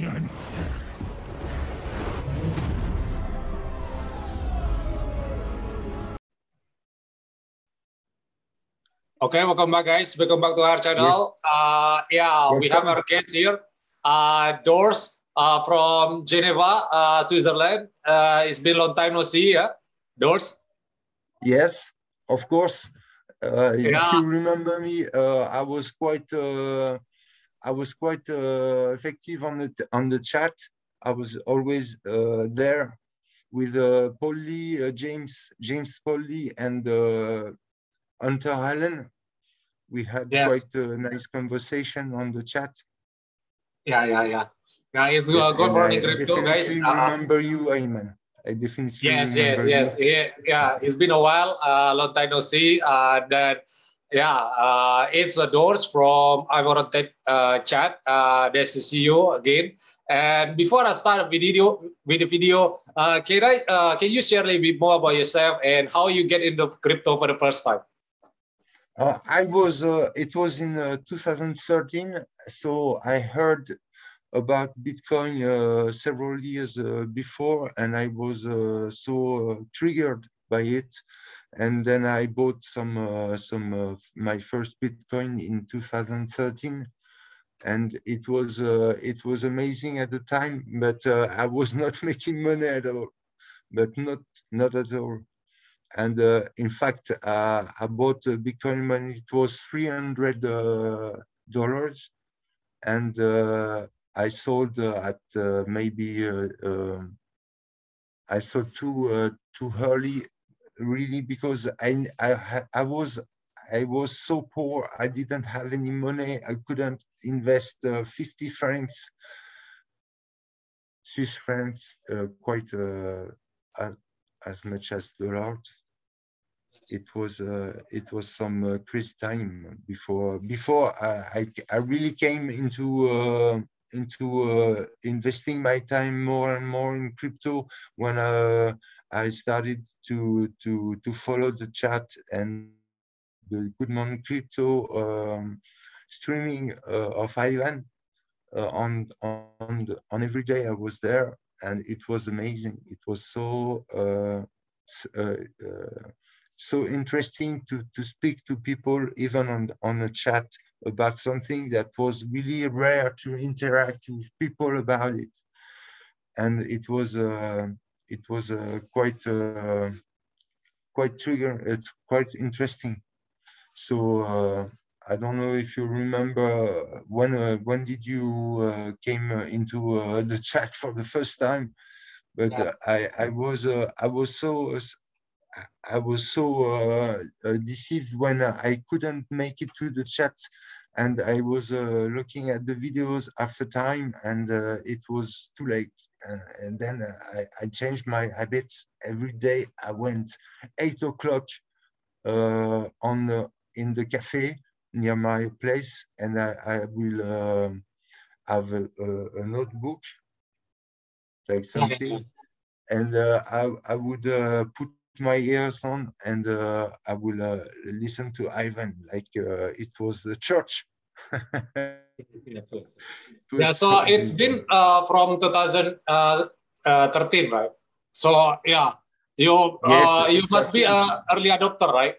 Okay, welcome back, guys. Welcome back to our channel. Yes. Uh, yeah, welcome. we have our guest here, uh, Dours uh, from Geneva, uh, Switzerland. Uh, it's been a long time no see, yeah? Dours? Yes, of course. Uh, yeah. If you remember me, uh, I was quite, uh, I was quite uh, effective on the on the chat. I was always uh, there with uh, Paul Lee, uh, James James Paul Lee, and uh, Hunter Allen. We had yes. quite a nice conversation on the chat. Yeah, yeah, yeah. Yeah, it's yes, good morning, crypto, guys. I uh, remember you, Ayman. I definitely yes, yes, yes. Yeah, yeah, it's been a while, a uh, long time no see. Uh, that yeah, uh, it's a Dours from Ivan on Tech uh, chat. Uh, nice to see you again. And before I start a video with the video, uh, can I uh, can you share a little bit more about yourself and how you get into crypto for the first time? Uh, I was. Uh, it was in uh, 2013. So I heard about Bitcoin uh, several years before, and I was so triggered by it. And then I bought some uh, some of my first Bitcoin in 2013, and it was uh, it was amazing at the time. But I was not making money at all, but not not at all. And in fact, I bought Bitcoin when it was 300 dollars, and I sold uh, at uh, maybe uh, um, I sold too too early, really because I I I was I was so poor. I didn't have any money. I couldn't invest 50 francs Swiss francs, uh, quite uh, as much as dollars. It was uh, it was some crazy time before before I I really came into into uh, investing my time more and more in crypto when uh, I started to to to follow the chat and the Good Morning Crypto um, streaming uh, of Ivan uh, on on the, on every day I was there and it was amazing. It was so uh, uh, so interesting to to speak to people even on on a chat about something that was really rare to interact with people about it. And it was uh, it was uh, quite uh, quite trigger. It's quite interesting. So uh, I don't know if you remember when uh, when did you uh, came into the chat for the first time, but yeah. I I was I was so I was so uh, uh, deceived when I couldn't make it to the chat and I was uh, looking at the videos after time and uh, it was too late. And, and then I, I, changed my habits. Every day I went eight o'clock uh, on the, in the cafe near my place and I, I will um, have a, a, a, notebook, like something, and uh, I, I would uh, put my ears on and uh, I will uh, listen to Ivan like uh, it was the church. yeah, so it's been uh, from 2013, uh, uh, right? So yeah, you yes, you must be an early adopter, right?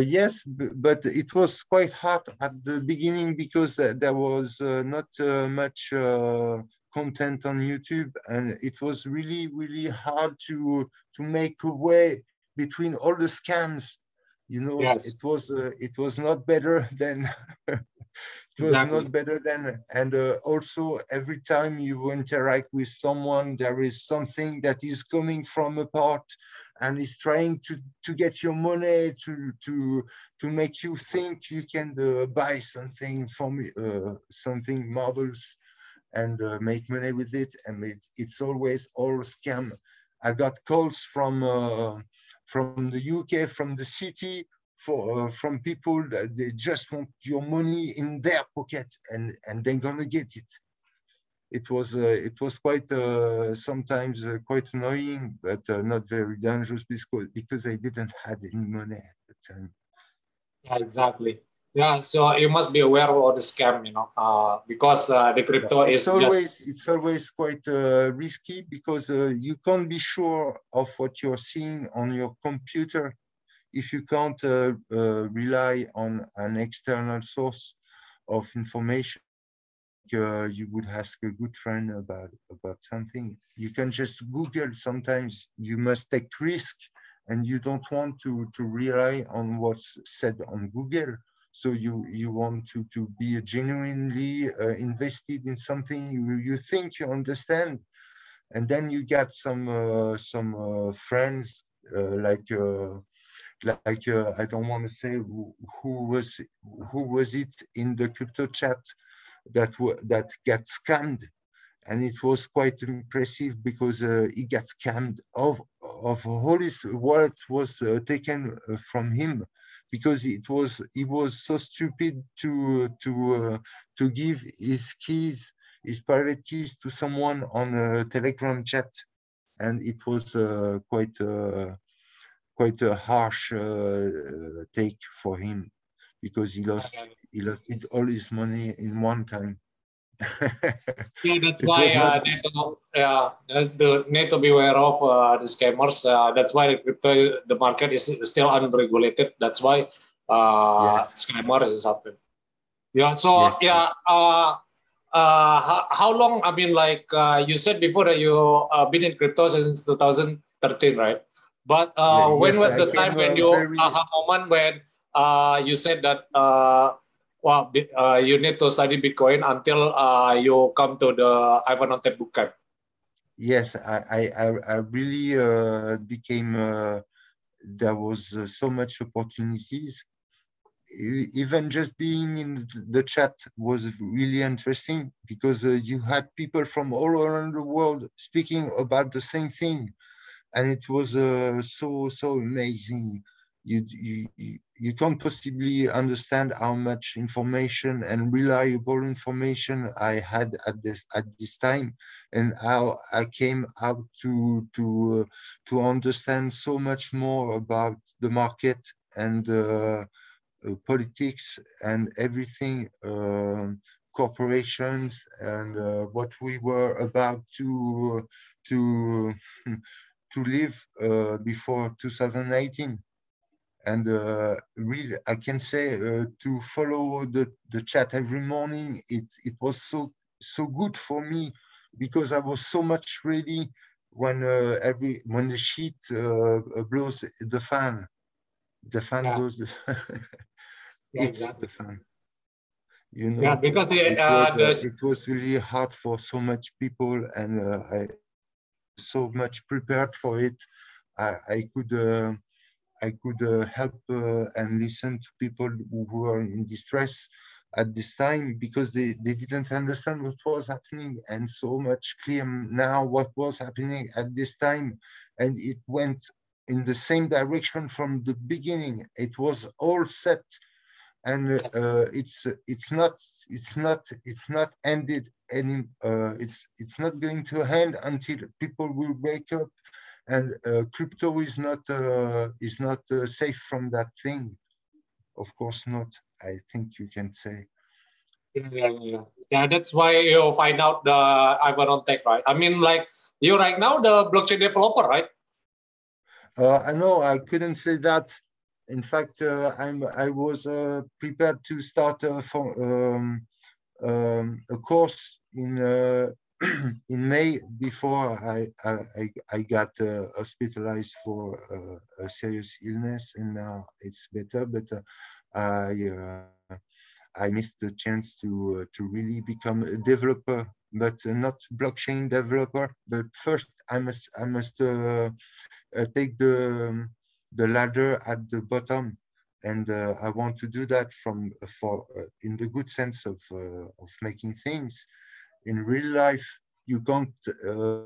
yes, but it was quite hard at the beginning because there was not much content on YouTube, and it was really, really hard to to make a way between all the scams. You know, yes. it was uh, it was not better than it was exactly. not better than, and uh, also every time you interact with someone, there is something that is coming from a part and is trying to to get your money to to to make you think you can uh, buy something from uh, something marvelous and uh, make money with it. And it's, it's always all scam. I got calls from uh, from the UK, from the city, for uh, from people that they just want your money in their pocket, and and they're gonna get it. It was uh, it was quite uh, sometimes uh, quite annoying, but not very dangerous because because I didn't had any money at the time. Yeah, exactly. Yeah, so you must be aware of all the scam, you know, uh, because uh, the crypto it's is always just... it's always quite uh, risky because uh, you can't be sure of what you're seeing on your computer if you can't uh, uh, rely on an external source of information. you would ask a good friend about about something. You can just Google. Sometimes you must take risk, and you don't want to to rely on what's said on Google so you you want to to be genuinely uh, invested in something you you think you understand. And then you get some uh, some uh, friends uh, like uh, like uh, I don't want to say who, who, was who was it in the crypto chat that that got scammed. And it was quite impressive because he got scammed of of all his wallet was taken from him because it was he was so stupid to to uh, to give his keys his private keys to someone on a telegram chat. And it was uh, quite uh, quite a harsh uh, take for him because he lost he lost all his money in one time yeah, that's why uh, need to, yeah, the, need to be aware of uh, the scammers. Uh, that's why the crypto the market is still unregulated. That's why uh, yes. scammer is happening. Yeah. So yes, yeah. Uh, uh, how, how, long? I mean, like uh, you said before that you uh, been in crypto since 2013, right? But uh, yeah, when yes, was the I time when you very... aha moment when uh, you said that uh, well, uh, you need to study Bitcoin until uh, you come to the Ivan on boot camp. Yes, I, I, I really uh, became, uh, there was uh, so much opportunities. Even just being in the chat was really interesting because uh, you had people from all around the world speaking about the same thing. And it was so, so amazing you, you, you can't possibly understand how much information and reliable information I had at this at this time, and how I came out to to uh, to understand so much more about the market and uh, uh, politics and everything, um, corporations and uh, what we were about to to to live uh, before 2018 and uh, really I can say uh, to follow the, the chat every morning it it was so so good for me because I was so much ready when uh, every when the sheet uh, blows the fan the fan yeah. blows the it's exactly. the fan you know yeah because it, uh, was, uh, it was really hard for so much people and I so much prepared for it I, I could I could uh, help uh, and listen to people who were in distress at this time because they, they didn't understand what was happening and so much clear now what was happening at this time. And it went in the same direction from the beginning. It was all set and uh, it's it's not it's not it's not ended any uh, it's it's not going to end until people will wake up and uh, crypto is not uh, is not uh, safe from that thing. Of course not. I think you can say. Yeah, yeah, yeah. yeah that's why you find out the Ivan Tech, right? I mean, like you right now, the blockchain developer, right? Uh, I know I couldn't say that. In fact, uh, I'm I was uh, prepared to start for, um, um, a course in in May, before I I, I got uh, hospitalized for uh, a serious illness, and now it's better. But uh, I uh, I missed the chance to uh, to really become a developer, but not blockchain developer. But first, I must I must take the the ladder at the bottom and uh, I want to do that from for uh, in the good sense of uh, of making things in real life, you can't uh,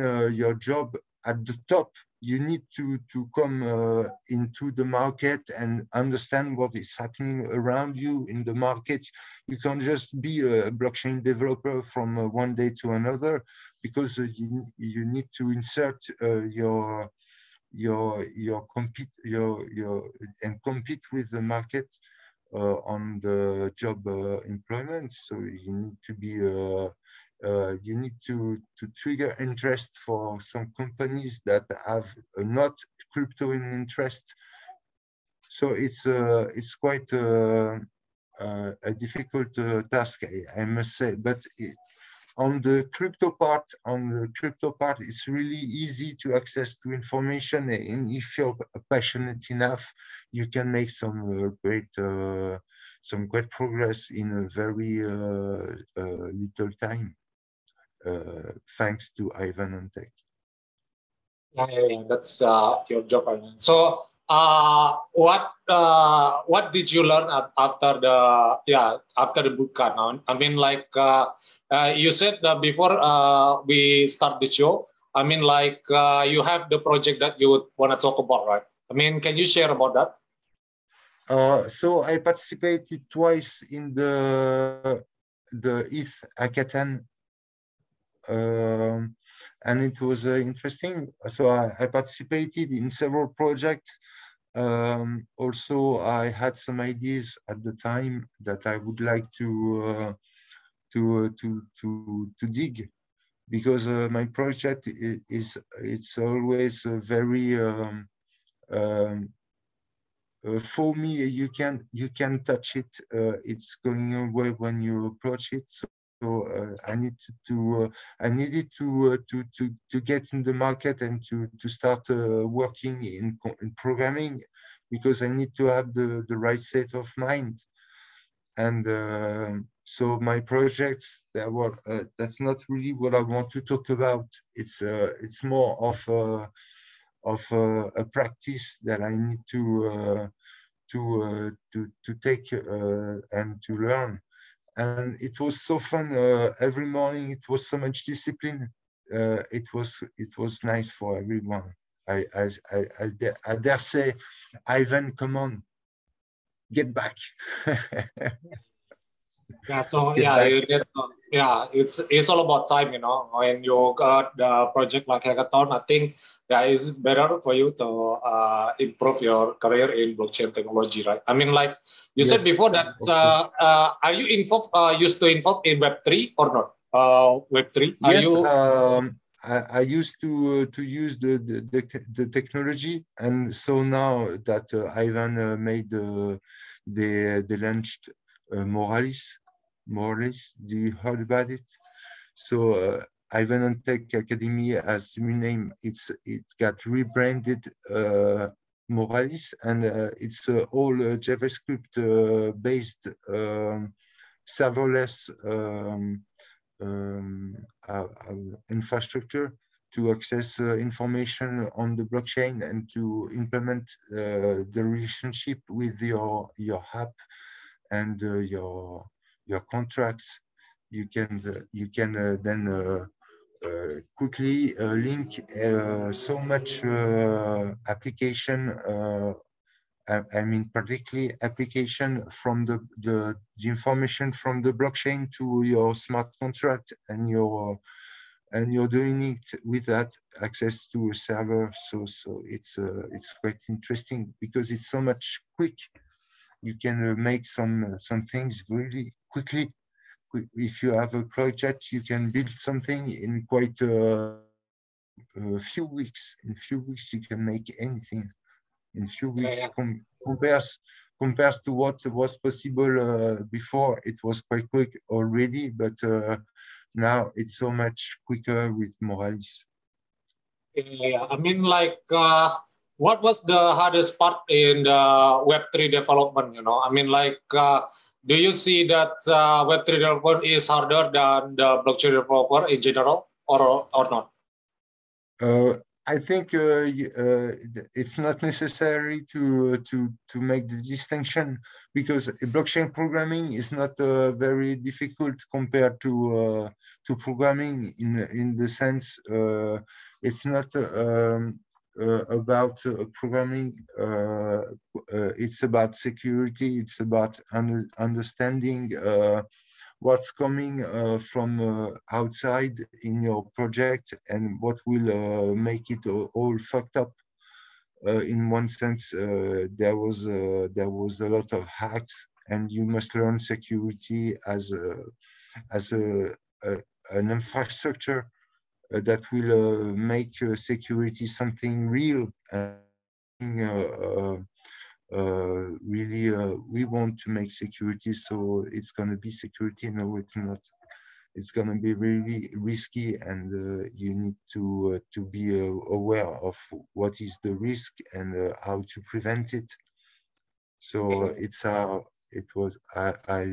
uh, your job at the top. You need to to come uh, into the market and understand what is happening around you in the market. You can't just be a blockchain developer from uh, one day to another because uh, you you need to insert uh, your your your compete your your and compete with the market on the job uh, employment. So you need to be uh, uh, you need to, to trigger interest for some companies that have not crypto in interest. So it's uh, it's quite uh, a difficult task, I, I, must say. But it, on the crypto part, on the crypto part, it's really easy to access to information. And if you're passionate enough, you can make some uh, great, uh, some great progress in a very uh, uh little time, uh, thanks to Ivan on Tech. Yeah, yeah, yeah. that's uh, your job. So uh, what uh, what did you learn after the yeah after the bootcamp? I mean, like uh, uh, you said before uh, we start the show. I mean, like uh, you have the project that you would want to talk about, right? I mean, can you share about that? Uh, so I participated twice in the the ETH hackathon, um, and it was uh, interesting. So I, I, participated in several projects um, also, I had some ideas at the time that I would like to uh, to uh, to to to dig because uh, my project is, it's always very um, um, uh, for me you can you can touch it uh, it's going away when you approach it so so uh, I need to, uh, I needed to, uh, to, to, to get in the market and to, to start working in, in programming because I need to have the, the right state of mind. And uh, so my projects, that were, uh, that's not really what I want to talk about. It's uh, it's more of a, of a, a, practice that I need to to to to take and to learn and it was so fun uh, every morning it was so much discipline. Uh, it was it was nice for everyone. I, I, I, I, dare, I dare say ivan come on get back yeah so yeah you get, yeah it's it's all about time you know when you got the project like hackathon i think yeah it's better for you to uh, improve your career in blockchain technology right? I mean like you yes, said before that uh, uh, are you involved uh, used to involve in web3 or not? Uh, web3 are yes, you um, I, I, used to uh, to use the, the, the the technology, and so now that Ivan made the they they launched Moralis, Morris. Do you heard about it? So uh, Ivan on Tech Academy has renamed. It's it got rebranded uh, Moralis, and uh, it's uh, all uh, JavaScript uh, based um, serverless um, um, infrastructure to access information on the blockchain and to implement the relationship with your your app and your your contracts, you can uh, you can uh, then uh, quickly link so much application I, mean, particularly application from the, the, the information from the blockchain to your smart contract and your and you're doing it with that access to a server. So so it's uh, it's quite interesting because it's so much quick. You can uh, make some some things really quickly. If you have a project, you can build something in quite a, a few weeks. In few weeks, you can make anything. In few weeks, yeah, yeah. Com compares compares to what was possible uh, before. It was quite quick already, but uh, now it's so much quicker with Moralis. Yeah, I mean, like uh, what was the hardest part in the Web3 development? You know, I mean, like, uh, do you see that uh, Web3 development is harder than the blockchain developer in general, or or not? Uh, I think uh, uh, it's not necessary to to to make the distinction because blockchain programming is not uh, very difficult compared to to programming in in the sense it's not um, about uh, programming. Uh, it's about security. It's about un understanding what's coming uh, from uh, outside in your project and what will uh, make it all fucked up. in one sense, there was there was a lot of hacks and you must learn security as a, as a, a an infrastructure uh, that will uh, make uh, security something real. And really we want to make security so it's going to be security. No it's not. It's going to be really risky and uh, you need to uh, to be uh, aware of what is the risk and how to prevent it. So it's how it was i, I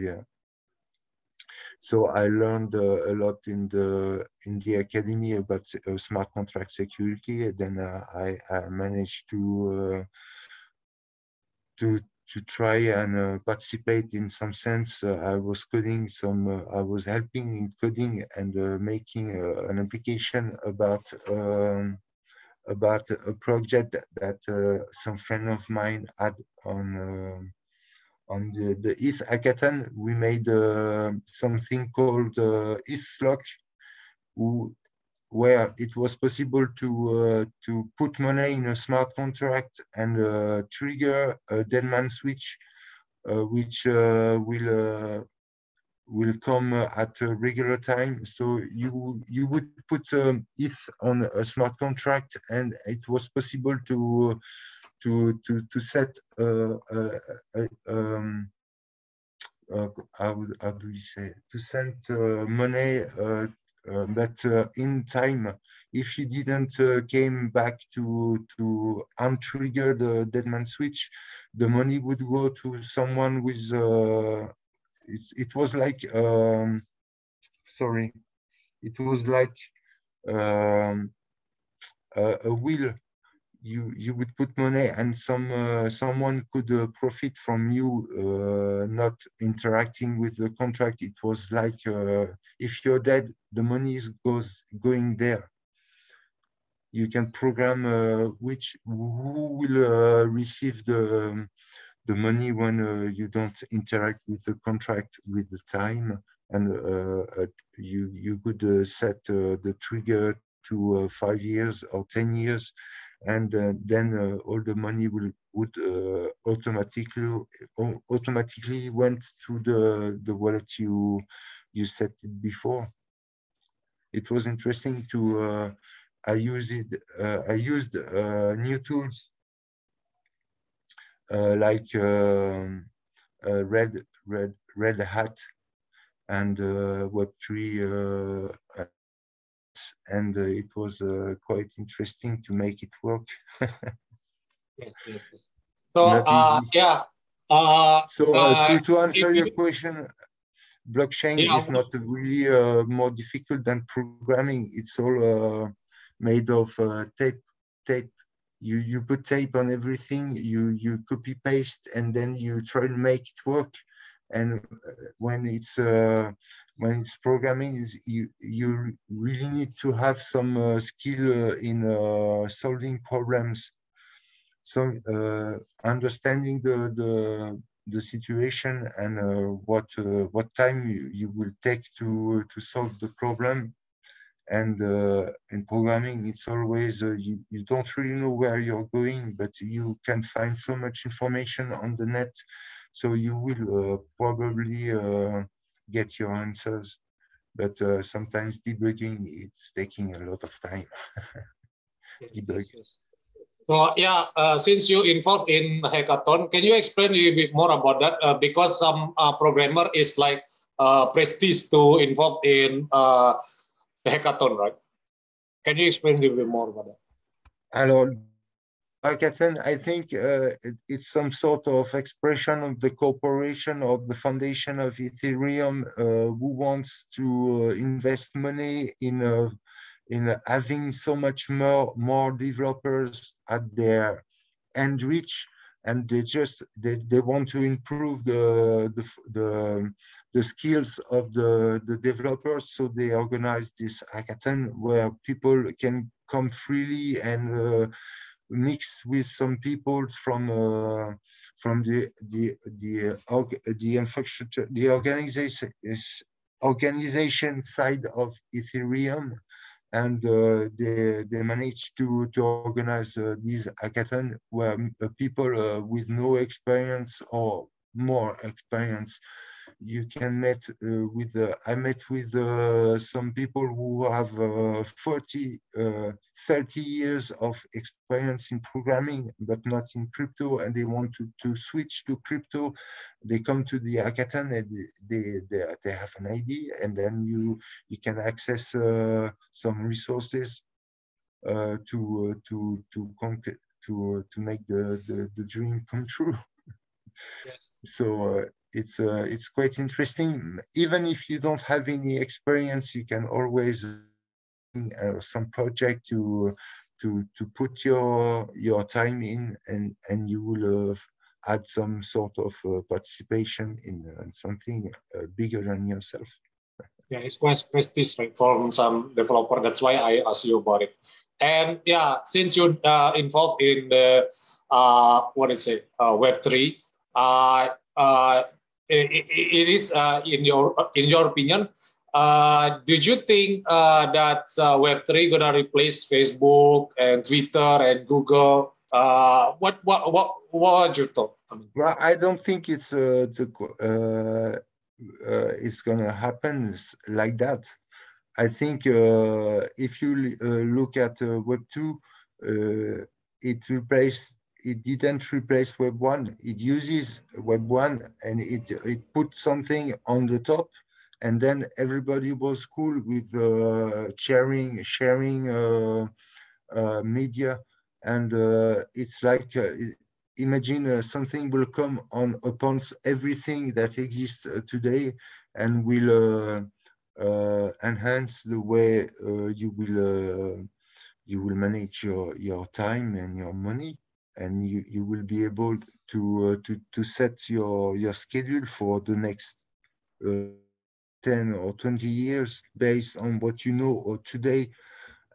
so I learned uh, a lot in the in the academy about uh, smart contract security. And then uh, I, I, managed to to to try and uh, participate in some sense. Uh, I was coding some, uh, I was helping in coding and making an application about um, about a project that, some friend of mine had on um, on the, the ETH hackathon, we made uh, something called uh, ETHlock, who, where it was possible to uh, to put money in a smart contract and uh, trigger a dead man switch, uh, which uh, will will come at a regular time. So you you would put um, ETH on a smart contract, and it was possible to to to to set uh, uh, uh, um, how, how do you say to send money but in time. If you didn't came back to to untrigger the deadman switch the money would go to someone with it was like um, sorry it was like um, a, a wheel you you would put money and some uh, someone could uh, profit from you uh, not interacting with the contract. It was like uh, if you're dead the money is goes going there. You can program uh, which who will uh, receive the the money when you don't interact with the contract with the time and you you could set the trigger to five years or 10 years and uh, then uh, all the money will would uh, automatically automatically went to the the wallet you you set it before. It was interesting to I used it. I used new tools like um, red red red hat and uh, Web3 uh, and uh, it was uh, quite interesting to make it work. yes, yes, yes. So uh, yeah. Uh, so uh, to, to answer your question, blockchain yeah. is not really uh, more difficult than programming. It's all made of tape. Tape. You you put tape on everything. You you copy paste, and then you try to make it work and uh, when it's uh, when it's programming is you you really need to have some uh, skill in solving problems. So understanding the the the situation and uh, what uh, what time you, you, will take to to solve the problem. And uh, in programming it's always you, you don't really know where you're going but you can find so much information on the net so you will uh, probably uh, get your answers, but uh, sometimes debugging it's taking a lot of time. yes, yes, yes. So yeah, uh, since you involved in hackathon, can you explain a little bit more about that? Uh, because some uh, programmer is like prestige to involve in the hackathon, right? Can you explain a little bit more about that? Alors, hackathon, I think uh, it, it's some sort of expression of the corporation of the foundation of Ethereum uh, who wants to uh, invest money in uh, in having so much more more developers at their end reach and they just they, they want to improve the the, the the skills of the, the developers so they organize this hackathon where people can come freely and uh, mix with some people from uh, from the the the the infrastructure the organization organization side of Ethereum, and uh, they they managed to to organize uh, these hackathon where uh, people uh, with no experience or more experience you can meet uh, with uh, i met with uh, some people who have uh, 40 uh, 30 years of experience in programming but not in crypto and they want to, to switch to crypto they come to the hackathon and they, they, they have an idea and then you you can access uh, some resources to to to conquer to to make the, the, the dream come true yes. so it's uh, it's quite interesting. Even if you don't have any experience, you can always uh, some project to to to put your your time in, and and you will uh, add some sort of uh, participation in, uh, something uh, bigger than yourself. Yeah, it's quite prestige from some developer. That's why I asked you about it. And yeah, since you're involved in the what is it, Web three, it, it is uh, in your in your opinion. Uh, did you think uh, that Web three gonna replace Facebook and Twitter and Google? What what what what you thought? I mean, well, I don't think it's it's gonna happen like that. I think uh, if you uh, look at uh, Web two, uh, it replaced it didn't replace Web 1. It uses Web 1 and it, it put something on the top. And then everybody was cool with uh, sharing sharing uh, uh, media. And uh, it's like uh, imagine uh, something will come on upon everything that exists today and will enhance the way you will you will manage your your time and your money and you, you will be able to, uh, to, to set your, your schedule for the next uh, 10 or 20 years based on what you know or today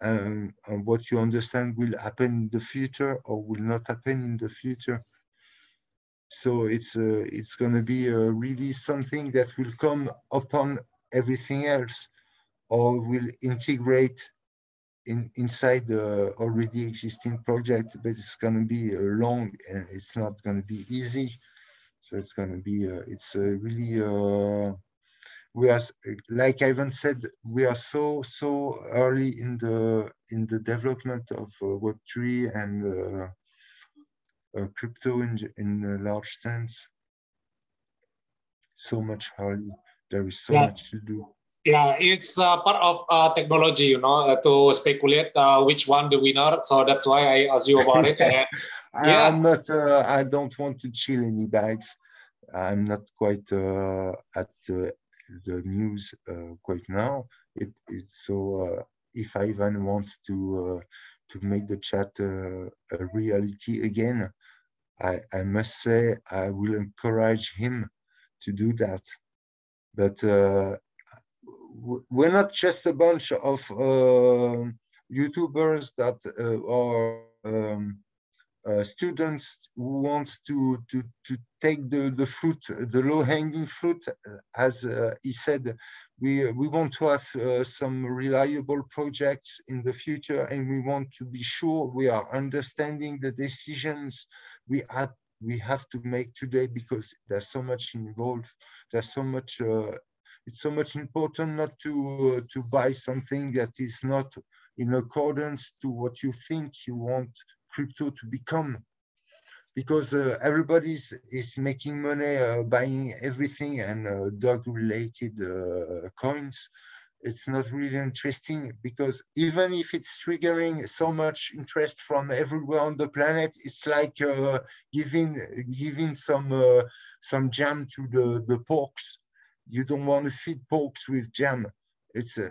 um, and what you understand will happen in the future or will not happen in the future. So it's uh, it's going to be uh, really something that will come upon everything else or will integrate in, inside the already existing project, but it's going to be uh, long and it's not going to be easy. So it's going to be, uh, it's uh, really, uh, we are, like Ivan said, we are so, so early in the, in the development of uh, Web3 and uh, crypto in, in a large sense. So much early. There is so yeah. much to do yeah, it's uh, part of uh, technology, you know, uh, to speculate uh, which one the winner. So that's why I asked you about it. And, yeah. I'm not. Uh, I don't want to chill any bags. I'm not quite uh, at the news quite now. It, it so if Ivan wants to to make the chat a reality again, I, I must say I will encourage him to do that. But we're not just a bunch of uh, YouTubers that uh, are um, uh, students who wants to to to take the the fruit, the low hanging fruit, as uh, he said. We we want to have uh, some reliable projects in the future, and we want to be sure we are understanding the decisions we have we have to make today because there's so much involved. There's so much uh, it's so much important not to uh, to buy something that is not in accordance to what you think you want crypto to become. Because uh, everybody is making money uh, buying everything and uh, dog related uh, coins. It's not really interesting because even if it's triggering so much interest from everywhere on the planet it's like uh, giving giving some some jam to the the porks you don't want to feed porks with jam. It's a,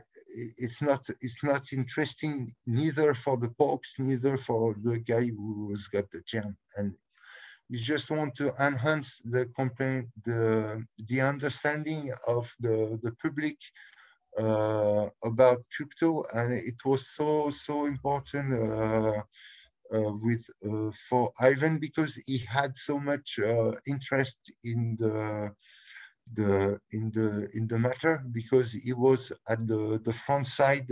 it's not it's not interesting neither for the porks, neither for the guy who's got the jam. And you just want to enhance the complaint, the the understanding of the the public uh, about crypto, and it was so so important. Uh, uh, with uh, for Ivan because he had so much uh, interest in the the in the in the matter because he was at the the front side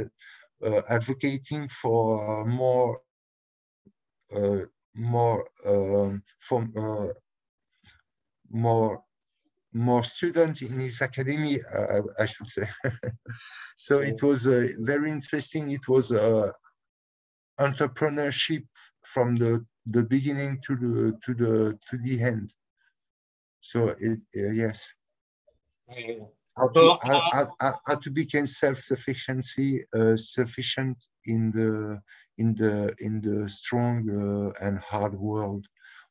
uh, advocating for more uh, more um, from uh, more more students in his academy, uh, I should say. so it was uh, very interesting. It was uh, entrepreneurship from the the beginning to the to the to the end. So it uh, yes. How to, how, how, how to become self-sufficiency uh, sufficient in the in the in the strong uh, and hard world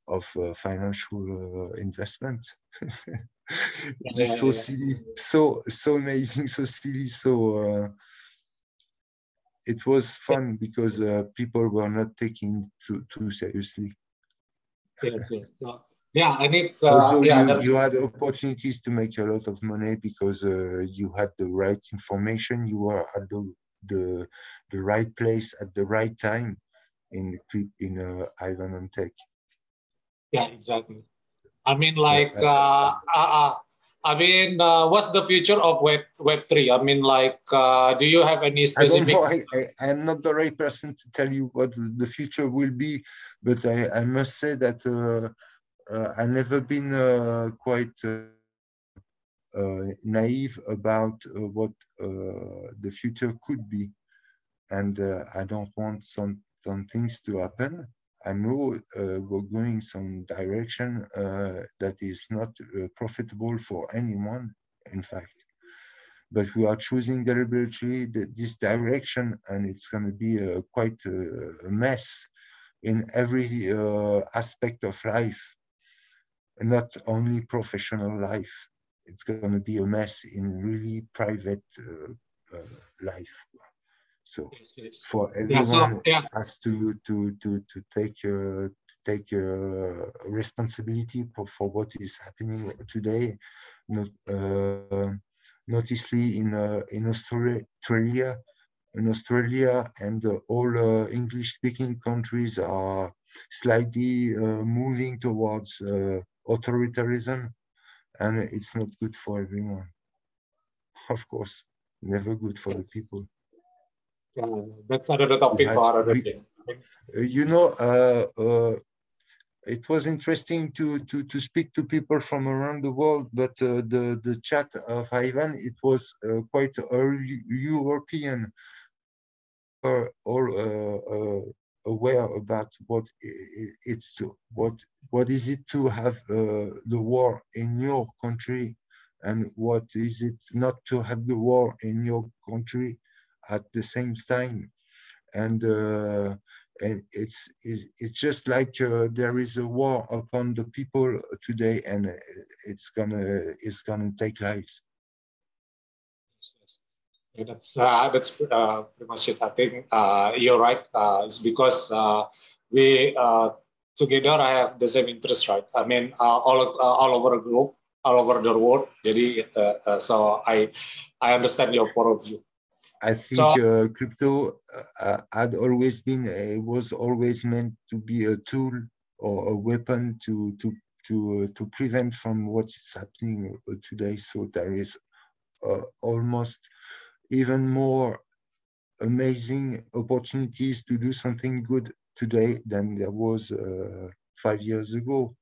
of uh, financial uh, investment. it's so silly, so so amazing, so silly, so. Uh, it was fun because uh, people were not taking too too seriously. Yes, yes. So, yeah, and it's uh, also yeah, you, you had opportunities to make a lot of money because uh, you had the right information. You were at the the the right place at the right time in in uh, Ivan on Tech. Yeah, exactly. I mean, like, uh, uh, uh, I mean, uh, what's the future of Web Web three? I mean, like, uh, do you have any specific? I don't know. I, I, am not the right person to tell you what the future will be, but I, I must say that I've never been uh, quite uh, naive about what the future could be, and I don't want some some things to happen. I know uh, we're going some direction uh, that is not uh, profitable for anyone, in fact. But we are choosing deliberately this direction, and it's going to be quite a, mess in every aspect of life, not only professional life. It's going to be a mess in really private uh, uh, life. So yes, yes. for everyone yeah, so, yeah. has to to to to take uh, to take uh, responsibility for, for what is happening today. Not, uh, noticely in uh, in Australia, in Australia, and uh, all uh, English-speaking countries are slightly uh, moving towards authoritarianism, and it's not good for everyone. Of course, never good for yes. the people. Yeah, that's another topic for another day. Uh, you know, uh, uh, it was interesting to, to, to speak to people from around the world, but uh, the, the chat of Ivan, it was uh, quite early European, uh, all aware about what it's to, what what is it to have the war in your country, and what is it not to have the war in your country at the same time. And, uh, and it's, it's, it's just like uh, there is a war upon the people today and it's gonna, it's gonna take lives. Yeah, that's uh, that's uh, pretty much it. I think uh, you're right. Uh, it's because uh, we uh, together I have the same interest, right? I mean, uh, all uh, all over the globe, all over the world. Jadi, uh, uh, so I I understand your point of view. I think so, uh, crypto uh, had always been, uh, was always meant to be a tool or a weapon to to to uh, to prevent from what's happening today. So there is uh, almost even more amazing opportunities to do something good today than there was uh, five years ago.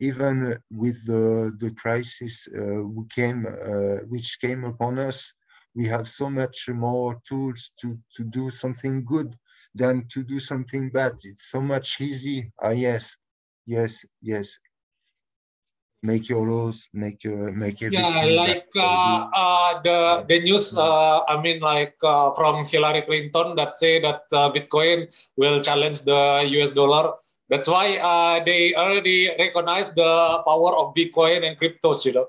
Even with the the crisis uh, we came, uh, which came upon us, we have so much more tools to, to do something good than to do something bad. It's so much easy. Ah, yes, yes, yes. Make your laws, make your make everything. Yeah, like uh, uh, the the news. Uh, I mean, like uh, from Hillary Clinton that say that uh, Bitcoin will challenge the U.S. dollar. That's why uh, they already recognize the power of Bitcoin and cryptos. You know.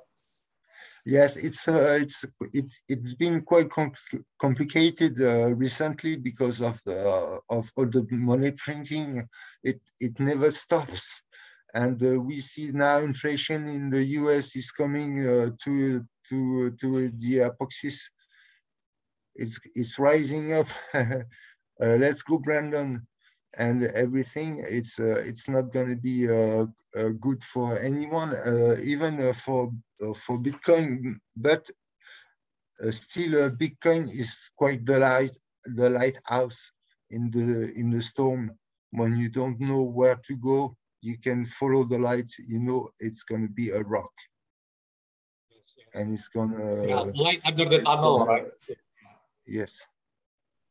Yes, it's uh, it's it, it's been quite complicated uh, recently because of the of all the money printing. It it never stops, and uh, we see now inflation in the U.S. is coming uh, to to to the apoxis. It's it's rising up. Uh, let's go, Brandon and everything it's uh, it's not going to be uh, uh, good for anyone even for for bitcoin but still bitcoin is quite the light the lighthouse in the in the storm when you don't know where to go you can follow the light. You know it's going to be a rock, Yes, yes. and it's gonna. yeah, light under the tunnel, gonna- right? Yes.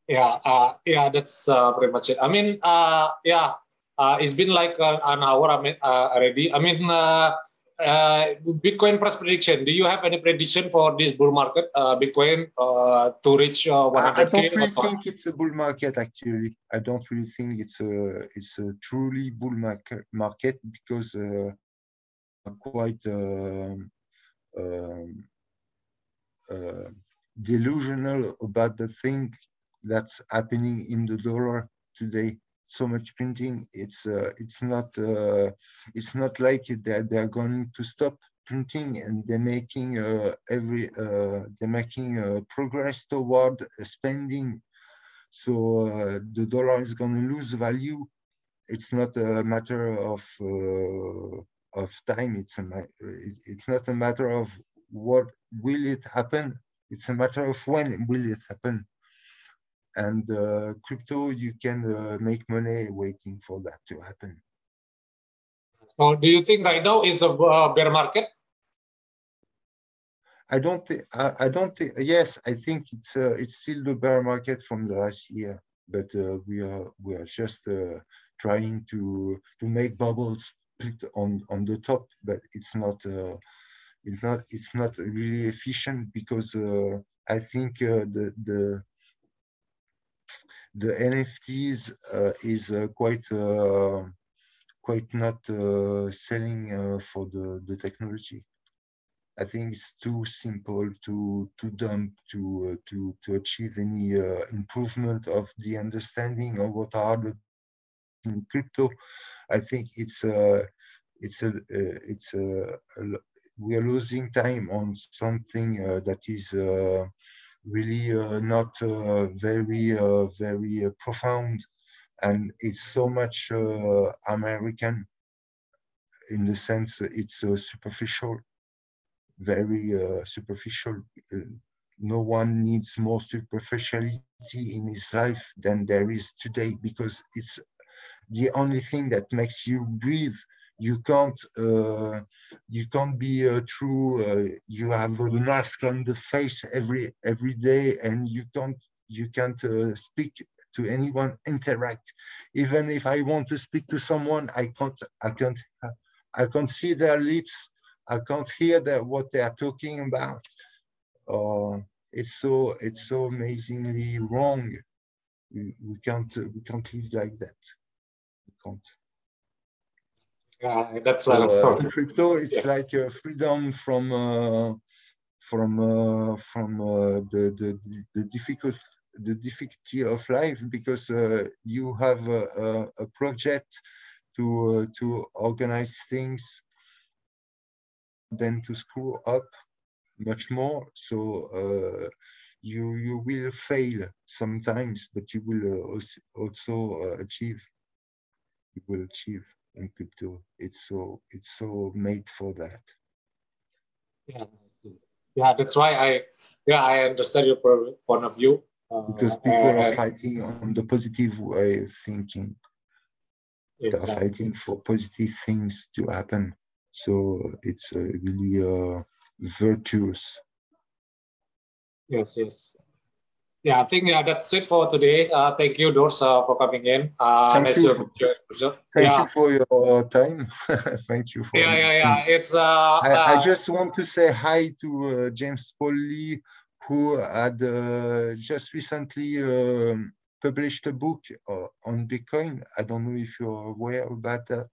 Yeah, uh, yeah, that's uh, pretty much it. I mean, uh, yeah, uh, it's been like uh, an hour. I mean, uh, already. I mean, uh, uh, Bitcoin price prediction. Do you have any prediction for this bull market? Uh, Bitcoin uh, to reach uh, I, I 100k? don't really think it's a bull market. Actually, I don't really think it's a it's a truly bull market market because uh, quite um, um, uh, delusional about the thing that's happening in the dollar today. So much printing. It's uh, it's not uh, it's not like they're they're going to stop printing and they're making uh, every they're making progress toward spending. So the dollar is going to lose value. It's not a matter of of time. It's a it's not a matter of what will it happen. It's a matter of when will it happen. And uh, crypto, you can uh, make money waiting for that to happen. So, do you think right now is a uh, bear market? I don't think. I, I don't think. Yes, I think it's uh, it's still the bear market from the last year, but uh, we are we are just uh, trying to to make bubbles split on on the top, but it's not. Uh, it's not. It's not really efficient because uh, I think uh, the the the NFTs uh, is uh, quite uh, quite not selling for the the technology. I think it's too simple to to dump to uh, to to achieve any uh, improvement of the understanding of what are the in crypto. I think it's a it's a it's a, a we are losing time on something uh, that is really uh, not uh, very uh, very profound, and it's so much American in the sense it's superficial very superficial. No one needs more superficiality in his life than there is today because it's the only thing that makes you breathe. You can't, uh, you can't be uh, true. Uh, you have a mask on the face every every day, and you can't you can't uh, speak to anyone, interact. Even if I want to speak to someone, I can't. I can't. I can't see their lips. I can't hear that what they are talking about. Uh, it's so it's so amazingly wrong. We, we can't we can't live like that. We can't. Yeah, that's So, uh, uh, crypto, it's Yeah. like uh, freedom from uh, from uh, from uh, the, the the- the difficult the difficulty of life because uh, you have a, a, a project to uh, to organize things, then to screw up much more. So uh, you you will fail sometimes, but you will uh, also uh, achieve. You will achieve in crypto. It's so it's so made for that. Yeah, yeah, that's why I yeah I understand your point of view. Uh, because people are fighting on the positive way of thinking. They are fighting for positive things to happen. So it's uh, really uh, virtuous. Yes, yes. Yeah, I think yeah, that's it for today. Uh, thank you, Dours, uh, for coming in. Uh, Thank you to for- Thank yeah. you for your time. Thank you for. yeah, yeah, yeah. It's uh, I, I uh, just want to say hi to uh, James Paul Lee, who had uh, just recently um, published a book uh, on Bitcoin. I don't know if you're aware about that.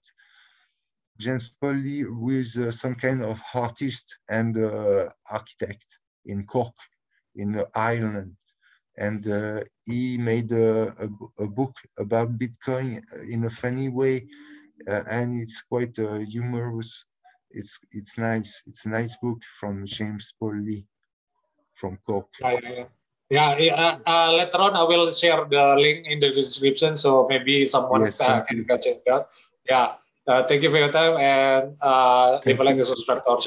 James Paul Lee, who is uh, some kind of artist and uh, architect in Cork, in Ireland. And uh, he made a a book about Bitcoin in a funny way, uh, and it's quite uh, humorous it's it's nice. It's a nice book from James Paul Lee from Cork. yeah, yeah, yeah. yeah uh, uh, later on, I will share the link in the description, so maybe someone Yes, uh, can check it. Yeah. Uh, thank you for your time and uh, leave a like subscribe to our channel.